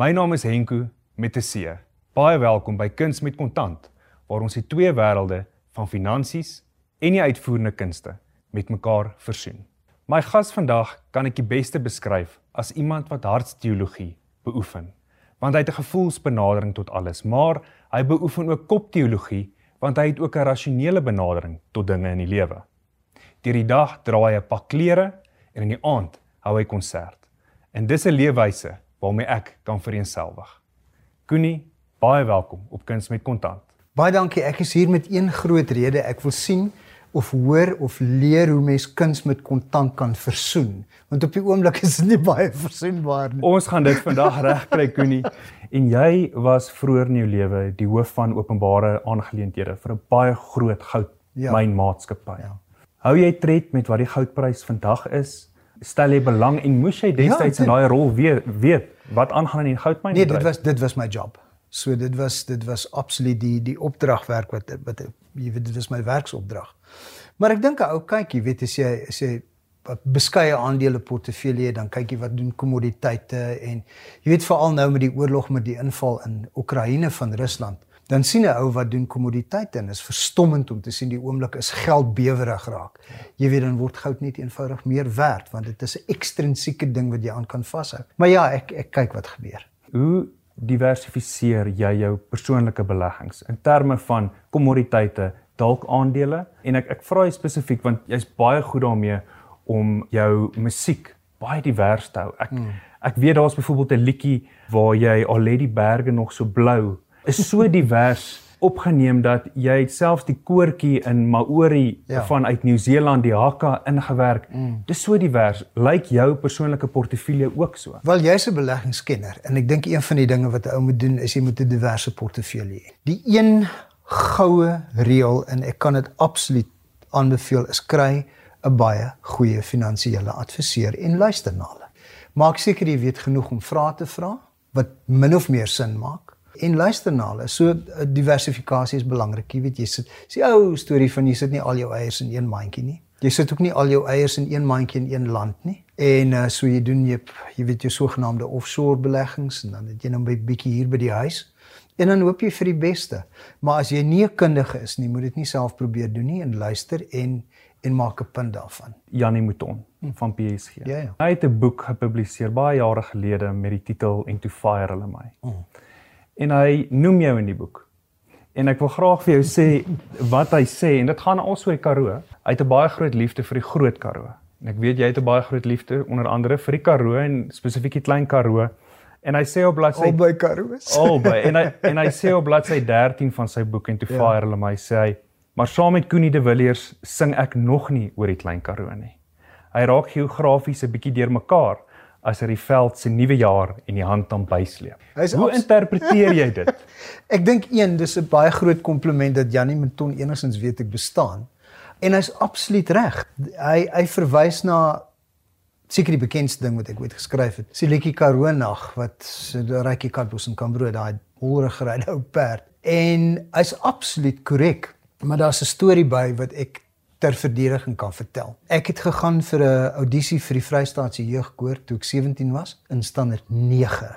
My naam is Henko met 'n C. Baie welkom by Kuns met Kontant, waar ons die twee wêrelde van finansies en die uitvoerende kunste met mekaar versoen. My gas vandag kan ek die beste beskryf as iemand wat hartsteologie beoefen, want hy het 'n gevoelsbenadering tot alles, maar hy beoefen ook kopteologie, want hy het ook 'n rasionele benadering tot dinge in die lewe. Deur die dag dra hy 'n pak klere en in die aand hou hy konsert. En dis 'n leefwyse waarmee ek kan vereenselwig. Koenie, baie welkom op Kuns met Kontant. Baie dankie. Ek is hier met een groot rede. Ek wil sien of hoor of leer hoe mens kuns met kontant kan versoen. Want op die oomblik is dit nie baie versoenbaar nie. Ons gaan dit vandag regkry, Koenie. En jy was vroeër in jou lewe die hoof van openbare aangeleenthede vir 'n baie groot goudmynmaatskappy. Ja. ja. Hou jy tred met wat die goudprys vandag is? Stel jy belang en moes jy destyds ja, in daai rol weet weet wat aangaan in die goudmyn? Nee, dit was dit was my job. So dit was dit was absoluut die die opdragwerk wat wat jy weet dit was my werksopdrag. Maar ek dink 'n ou kyk, jy weet as jy as jy beskeie aandele portefeulje dan kyk jy wat doen kommoditeite en jy weet veral nou met die oorlog met die inval in Oekraïne van Rusland dan sien 'n ou wat doen kommoditeite en is verstommend om te sien die oomblik is geld bewerig raak. Jy weet dan word goud net eenvoudig meer werd want dit is 'n ekstrinsieke ding wat jy aan kan vashou. Maar ja, ek ek kyk wat gebeur. Hoe diversifiseer jy jou persoonlike beleggings in terme van kommoditeite, dalk aandele en ek ek vra jy spesifiek want jy's baie goed daarmee om jou musiek baie divers te hou. Ek hmm. ek weet daar's byvoorbeeld 'n liedjie waar jy al lê die berge nog so blou is so divers opgeneem dat jy selfs die koortjie in Maori ja. van uit Nieu-Seeland die Hakka ingewerk. Mm. Dis so divers. Lyk jou persoonlike portefeulje ook so? Wel jy's 'n beleggingskenner en ek dink een van die dinge wat 'n ou moet doen is jy moet 'n diverse portefeulje hê. Die een goue reël en ek kan dit absoluut aanbeveel is kry 'n baie goeie finansiële adviseur en luister na hulle. Maak seker jy weet genoeg om vrae te vra wat min of meer sin maak en luister na hulle. So eh, diversifikasie is belangrik. Jy weet jy sit sê ou storie van jy sit nie al jou eiers in een mandjie nie. Jy sit ook nie al jou eiers in een mandjie in een land nie. En uh, so jy doen jy jy weet jou sogenaamde offshore beleggings en dan het jy nou 'n bietjie hier by die huis. En dan hoop jy vir die beste. Maar as jy nie 'n kundige is nie, moet dit nie self probeer doen nie en luister en en maak 'n punt daarvan. Janie Mouton van PSG. Ja, ja. Hy het 'n boek gepubliseer baie jare gelede met die titel Into Fire hulle my. Mm en hy noem jou in die boek. En ek wil graag vir jou sê wat hy sê en dit gaan alsoos die Karoo. Hy het 'n baie groot liefde vir die Groot Karoo. En ek weet jy het 'n baie groot liefde onder andere vir die Karoo en spesifiek die Klein Karoo. En hy sê op bladsy albei Karoo's. Albei en hy en hy sê op bladsy 13 van sy boek en to ja. fire hulle my sê hy maar saam met Koenie de Villiers sing ek nog nie oor die Klein Karoo nie. Hy raak geografies 'n bietjie deurmekaar as hy die veld se nuwe jaar en die hand aan bysleep. Hoe interpreteer jy dit? ek dink een, dis 'n baie groot kompliment dat Janie Menton enigstens weet ek bestaan. En hy's absoluut reg. Hy hy verwys na seker die bekendste ding wat ek ooit geskryf het. Siletjie Karoo nag wat so rykie katbos en kambrood daai holrige ry ou perd. En hy's absoluut korrek. Maar daar's 'n storie by wat ek ter verdediging kan vertel. Ek het gegaan vir 'n audisie vir die Vrystaatse Jeugkoor toe ek 17 was in standaard 9.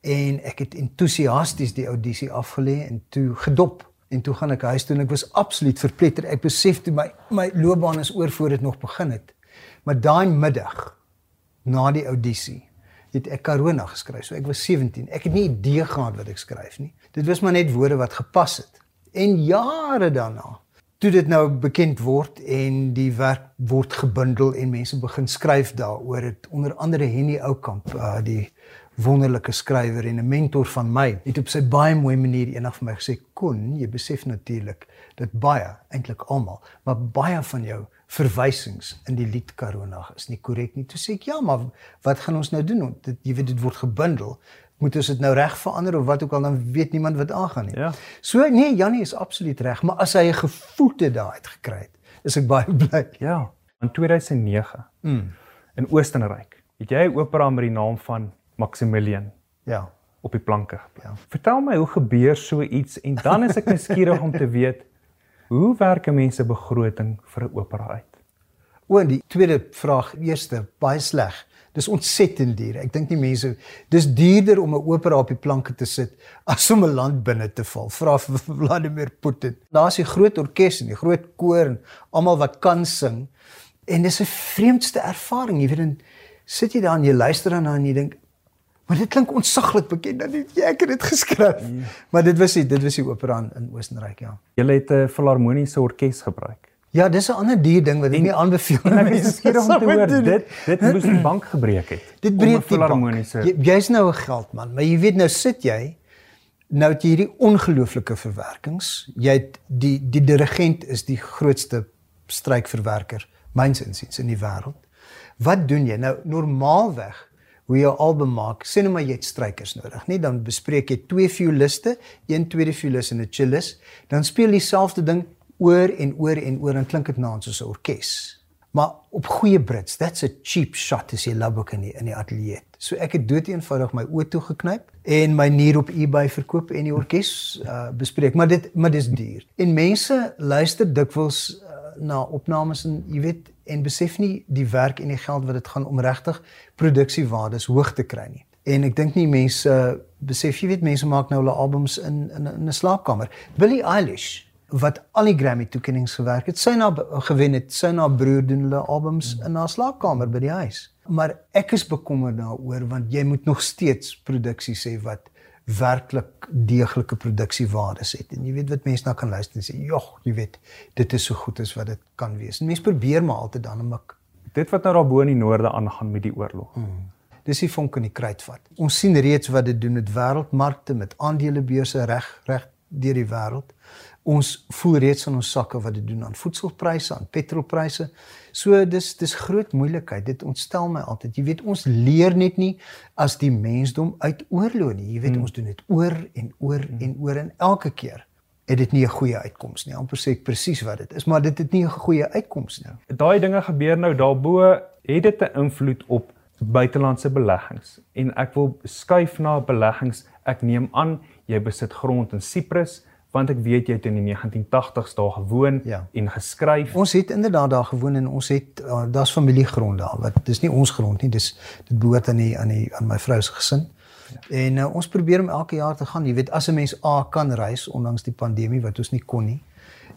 En ek het entoesiasties die audisie afgelê en toe gedop en toe gaan ek huis toe en ek was absoluut verpletter. Ek besef toe my my loopbaan is oor voor dit nog begin het. Maar daai middag na die audisie het ek Karona geskryf. So ek was 17. Ek het nie idee gehad wat ek skryf nie. Dit was maar net woorde wat gepas het. En jare daarna toe dit nou bekend word en die werk word gebundel en mense begin skryf daaroor het onder andere Henny Oukamp uh, die wonderlike skrywer en 'n mentor van my het op sy baie mooi manier eendag vir my gesê kon jy besef natuurlik dat baie eintlik almal maar baie van jou verwysings in die lied Karona is nie korrek nie. Toe sê ek ja maar wat gaan ons nou doen? Dit jy weet dit word gebundel moet ons dit nou reg verander of wat ook al dan weet niemand wat aangaan nie. Ja. So nee, Jannie is absoluut reg, maar as hy 'n gevoete daai het gekry het, is ek baie bly. Ja. In 2009 mm. in Oostenryk het jy 'n opera met die naam van Maximilian. Ja. op die planke. Ja. Vertel my hoe gebeur so iets en dan is ek nuuskierig om te weet hoe werk 'n mens se begroting vir 'n opera uit? O, die tweede vraag, eerste, baie sleg. Dis ontsettend duur. Ek dink nie mense dis duurder om 'n opera op die planke te sit as om 'n land binne te val. Vra Vladimir Putin. Daar's 'n groot orkes en 'n groot koor en almal wat kan sing. En dis 'n vreemdste ervaring. Jy weet dan sit jy daar en jy luister daarna en jy dink Maar dit klink ontsaglik bekend dat jy ek het dit geskryf. Ja. Maar dit was die dit was die opera in, in Oostenryk, ja. Jy het 'n filharmoniese orkes gebruik. Ja, dis 'n ander duur ding wat ek nie aanbeveel nie. Ek is skeer om te hoor dit dit moes die bank gebreek het. Dit breek die harmoniese. Jy's jy nou 'n geldman, maar jy weet nou sit jy nou het jy hierdie ongelooflike verwerkings. Jy het die die dirigent is die grootste strykverwerker myns insiens in die wêreld. Wat doen jy nou normaalweg? hoe jy 'n album maak, sê net maar jy het strykers nodig, nie? Dan bespreek jy twee violiste, een tweede violis en 'n cellist, dan speel jy dieselfde ding oor en oor en oor en klink dit na soos 'n orkes. Maar op goeie Brits, that's a cheap shot as jy labok in die, in die ateljee. So ek het dood eenvoudig my oë toe geknyp en my nier op eBay verkoop en die orkes uh, bespreek, maar dit maar dis duur. En mense luister dikwels uh, na opnames en jy weet en besef nie die werk en die geld wat dit gaan om regtig produksiewaardes hoog te kry nie. En ek dink nie mense besef jy weet mense maak nou hulle albums in in, in 'n slaapkamer. Billie Eilish wat al die Grammy toekenninge gewerk het. Sy na gewen het, sy na broer doen hulle albums mm. in haar slaapkamer by die huis. Maar ek is bekommerd daaroor want jy moet nog steeds produksies hê wat werklik deeglike produksiewaardes het. En jy weet wat mense nou kan luister en sê, "Jog, jy weet, dit is so goed as wat dit kan wees." En mense probeer maar altyd dan om ek dit wat nou daar bo in die noorde aangaan met die oorlog. Mm. Dis die vonk in die kruitvat. Ons sien reeds wat dit doen met wêreldmarkte, met aandelebeurse reg reg deur die wêreld ons voel reeds in ons sakke wat dit doen aan voedselpryse, aan petrolpryse. So dis dis groot moeilikheid. Dit ontstel my altyd. Jy weet ons leer net nie as die mensdom uit oorlog nie. Jy weet hmm. ons doen dit oor en oor hmm. en oor en elke keer het dit nie 'n goeie uitkoms nie. Amper sê ek presies wat dit is, maar dit het nie 'n goeie uitkoms nie. Daai dinge gebeur nou daarbo, het dit 'n invloed op buitelandse beleggings. En ek wil skuif na beleggings. Ek neem aan jy besit grond in Siprus want ek weet jy het in die 1980s daar gewoon ja. en geskryf. Ons het inderdaad daar gewoon en ons het uh, daar's familiegrond daar. Wat dis nie ons grond nie, dis dit behoort aan die aan die aan my vrou se gesin. Ja. En uh, ons probeer om elke jaar te gaan. Jy weet as 'n mens A kan reis ondanks die pandemie wat ons nie kon nie.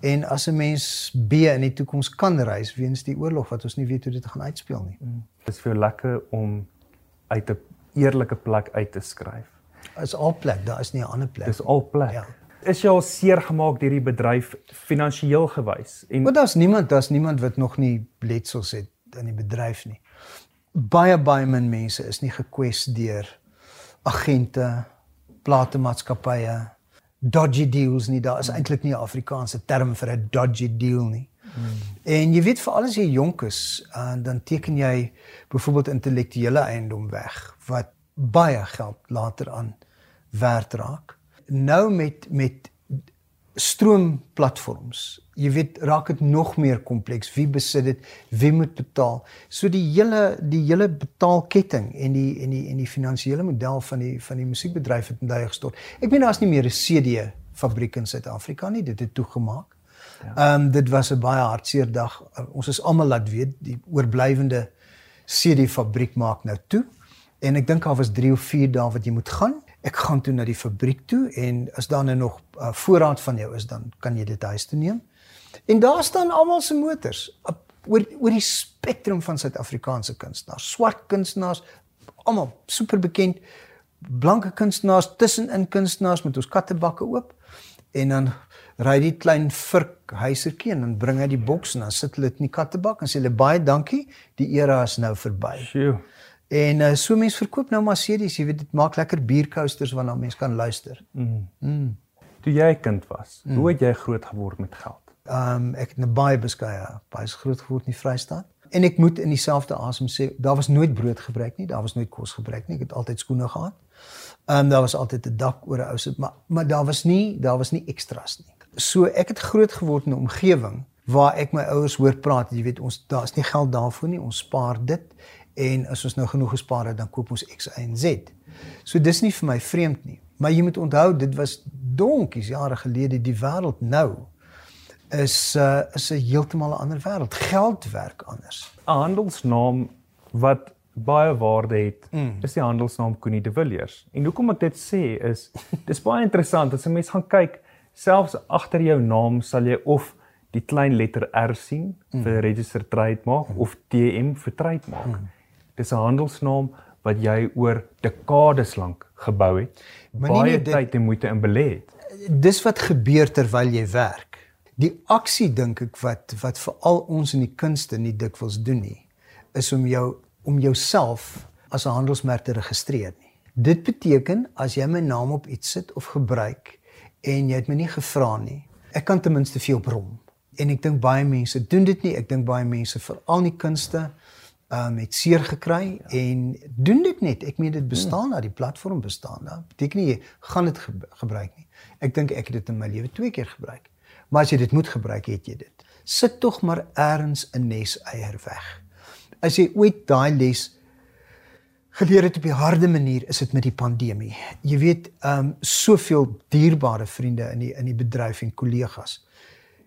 En as 'n mens B in die toekoms kan reis weens die oorlog wat ons nie weet hoe dit gaan uitspeel nie. Mm. Dit is vir jou lekker om uit 'n eerlike plek uit te skryf. Is al plek, daar is nie 'n ander plek. Dis al plek. Ja is jy al seer gemaak deur die bedryf finansiëel gewys? En Maar daar's niemand, daar's niemand wat nog nie letsels het in die bedryf nie. Baie baie min mense is nie gekwes deur agente, platemaatskappye, dodgy deals nie. Daar is eintlik nie 'n Afrikaanse term vir 'n dodgy deal nie. Hmm. En jy weet vir al as jy jonk is, en dan teken jy byvoorbeeld intellektuele eiendom weg wat baie geld later aan werd raak nou met met stroomplatforms. Jy weet, raak dit nog meer kompleks. Wie besit dit? Wie moet betaal? So die hele die hele betaalketting en die en die en die finansiële model van die van die musiekbedryf het in duie gestort. Ek meen daar's nie meer 'n CD fabriek in Suid-Afrika nie. Dit het toegemaak. Ja. Ehm ja. um, dit was 'n baie hartseer dag. Ons is almal laat weet die oorblywende CD fabriek maak nou toe. En ek dink daar was 3 of 4 dae wat jy moet gaan ek gaan toe na die fabriek toe en as daar nou nog uh, voorraad van jou is dan kan jy dit huis toe neem. En daar staan almal se motors op oor oor die spektrum van Suid-Afrikaanse kunstenaars, swart kunstenaars, almal super bekend, blanke kunstenaars, tussenin kunstenaars met ons kattebakke oop. En dan ry die klein virk huisertjie en dan bring hy die boks en dan sit hulle dit in die kattebak en sê hulle baie dankie, die era is nou verby. Sjoe. En uh, so mense verkoop nou maar CD's, jy weet dit maak lekker biercoasters waarna mense kan luister. Mm. Mm. Toe jy 'n kind was, mm. hoe het jy groot geword met geld? Ehm um, ek het 'n baie beskeie, baie groot geword in die Vrystaat. En ek moet in dieselfde asem sê, daar was nooit brood gebruik nie, daar was nooit kos gebruik nie. Ek het altyd skoene gehad. Ehm um, daar was altyd 'n dak oor 'n ou se, maar maar daar was nie, daar was nie ekstra's nie. So ek het groot geword in 'n omgewing waar ek my ouers hoor praat, jy weet ons daar's nie geld daarvoor nie, ons spaar dit en as ons nou genoeg gespaar het dan koop ons X Y en Z. So dis nie vir my vreemd nie. Maar jy moet onthou dit was donkies jare gelede die wêreld nou is uh, is 'n heeltemal 'n ander wêreld. Geld werk anders. 'n Handelsnaam wat baie waarde het, mm. is die handelsnaam Connie de Villiers. En hoekom ek dit sê is dis baie interessant as 'n mens gaan kyk, selfs agter jou naam sal jy of die klein letter R sien mm. vir registered trademark mm. of TM vir trademark. Mm. Dis 'n handelsnaam wat jy oor dekades lank gebou het, maar baie dit, tyd en moeite in belê het. Dis wat gebeur terwyl jy werk. Die aksie dink ek wat wat veral ons in die kunste nie dikwels doen nie, is om jou om jouself as 'n handelsmerk te registreer nie. Dit beteken as jy my naam op iets sit of gebruik en jy het my nie gevra nie, ek kan ten minste vir jou brom en ek dink baie mense doen dit nie. Ek dink baie mense veral in die kunste um het seer gekry ja. en doen dit net. Ek meen dit bestaan daar, die platform bestaan daar. Beteken nie jy gaan dit ge gebruik nie. Ek dink ek het dit in my lewe twee keer gebruik. Maar as jy dit moet gebruik, het jy dit. Sit tog maar eers 'n nes eier weg. As jy ooit daai les geleer het op die harde manier, is dit met die pandemie. Jy weet, um soveel dierbare vriende in die in die bedryf en kollegas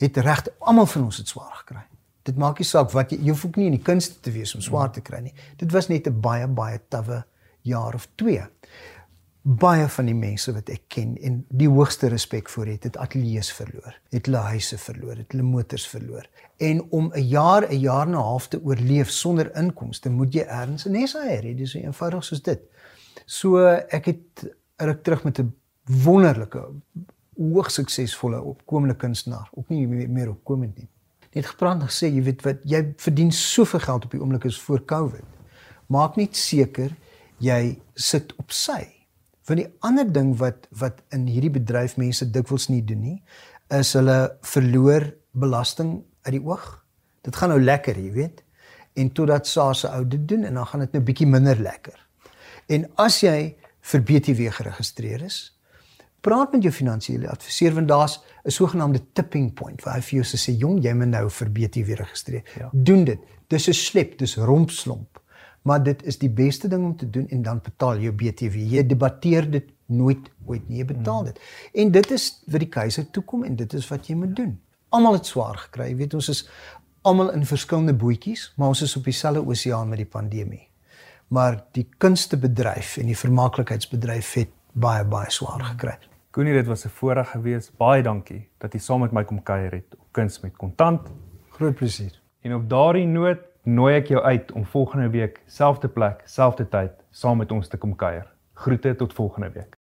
het reg almal van ons het swaar gekry. Dit maak nie saak wat jy jy hoef ook nie in die kunste te wees om swaar te kry nie. Dit was net 'n baie baie tawwe jaar of 2. Baie van die mense wat ek ken en die hoogste respek vir het, het ateljee's verloor, het hulle huise verloor, het hulle motors verloor. En om 'n jaar, 'n jaar en 'n half te oorleef sonder inkomste, moet jy erns 'n nes hê. Dit is so eenvoudig soos dit. So ek het ruk terug met 'n wonderlike hoogs suksesvolle opkomende kunstenaar, ook nie meer opkomend nie. Net gepraat en gesê, jy weet wat, jy verdien soveel geld op die oomblik as voor Covid. Maak net seker jy sit op sy. Want die ander ding wat wat in hierdie bedryf mense dikwels nie doen nie, is hulle verloor belasting uit die oog. Dit gaan nou lekker, jy weet. En totdat SARS se ou dit doen en dan gaan dit nou bietjie minder lekker. En as jy vir BTW geregistreer is, praat met jou finansiële adviseur want daar's 'n sogenaamde tipping point waar hy vir jou sê jong jy moet nou vir BTW registreer. Ja. Doen dit. Dis 'n slep, dis rompslomp. Maar dit is die beste ding om te doen en dan betaal jou BTW. Jy debatteer dit nooit ooit nie, jy betaal hmm. dit. En dit is wat die keiser toekom en dit is wat jy moet doen. Almal het swaar gekry. Jy weet ons is almal in verskillende bootjies, maar ons is op dieselfde oseaan met die pandemie. Maar die kunstebedryf en die vermaaklikheidsbedryf het baie baie swaar gekry. Koenie, dit was 'n voorreg geweest. Baie dankie dat jy saam met my kom kuier het op Kuns met Kontant. Groot plesier. En op daardie noot nooi ek jou uit om volgende week selfde plek, selfde tyd saam met ons te kom kuier. Groete tot volgende week.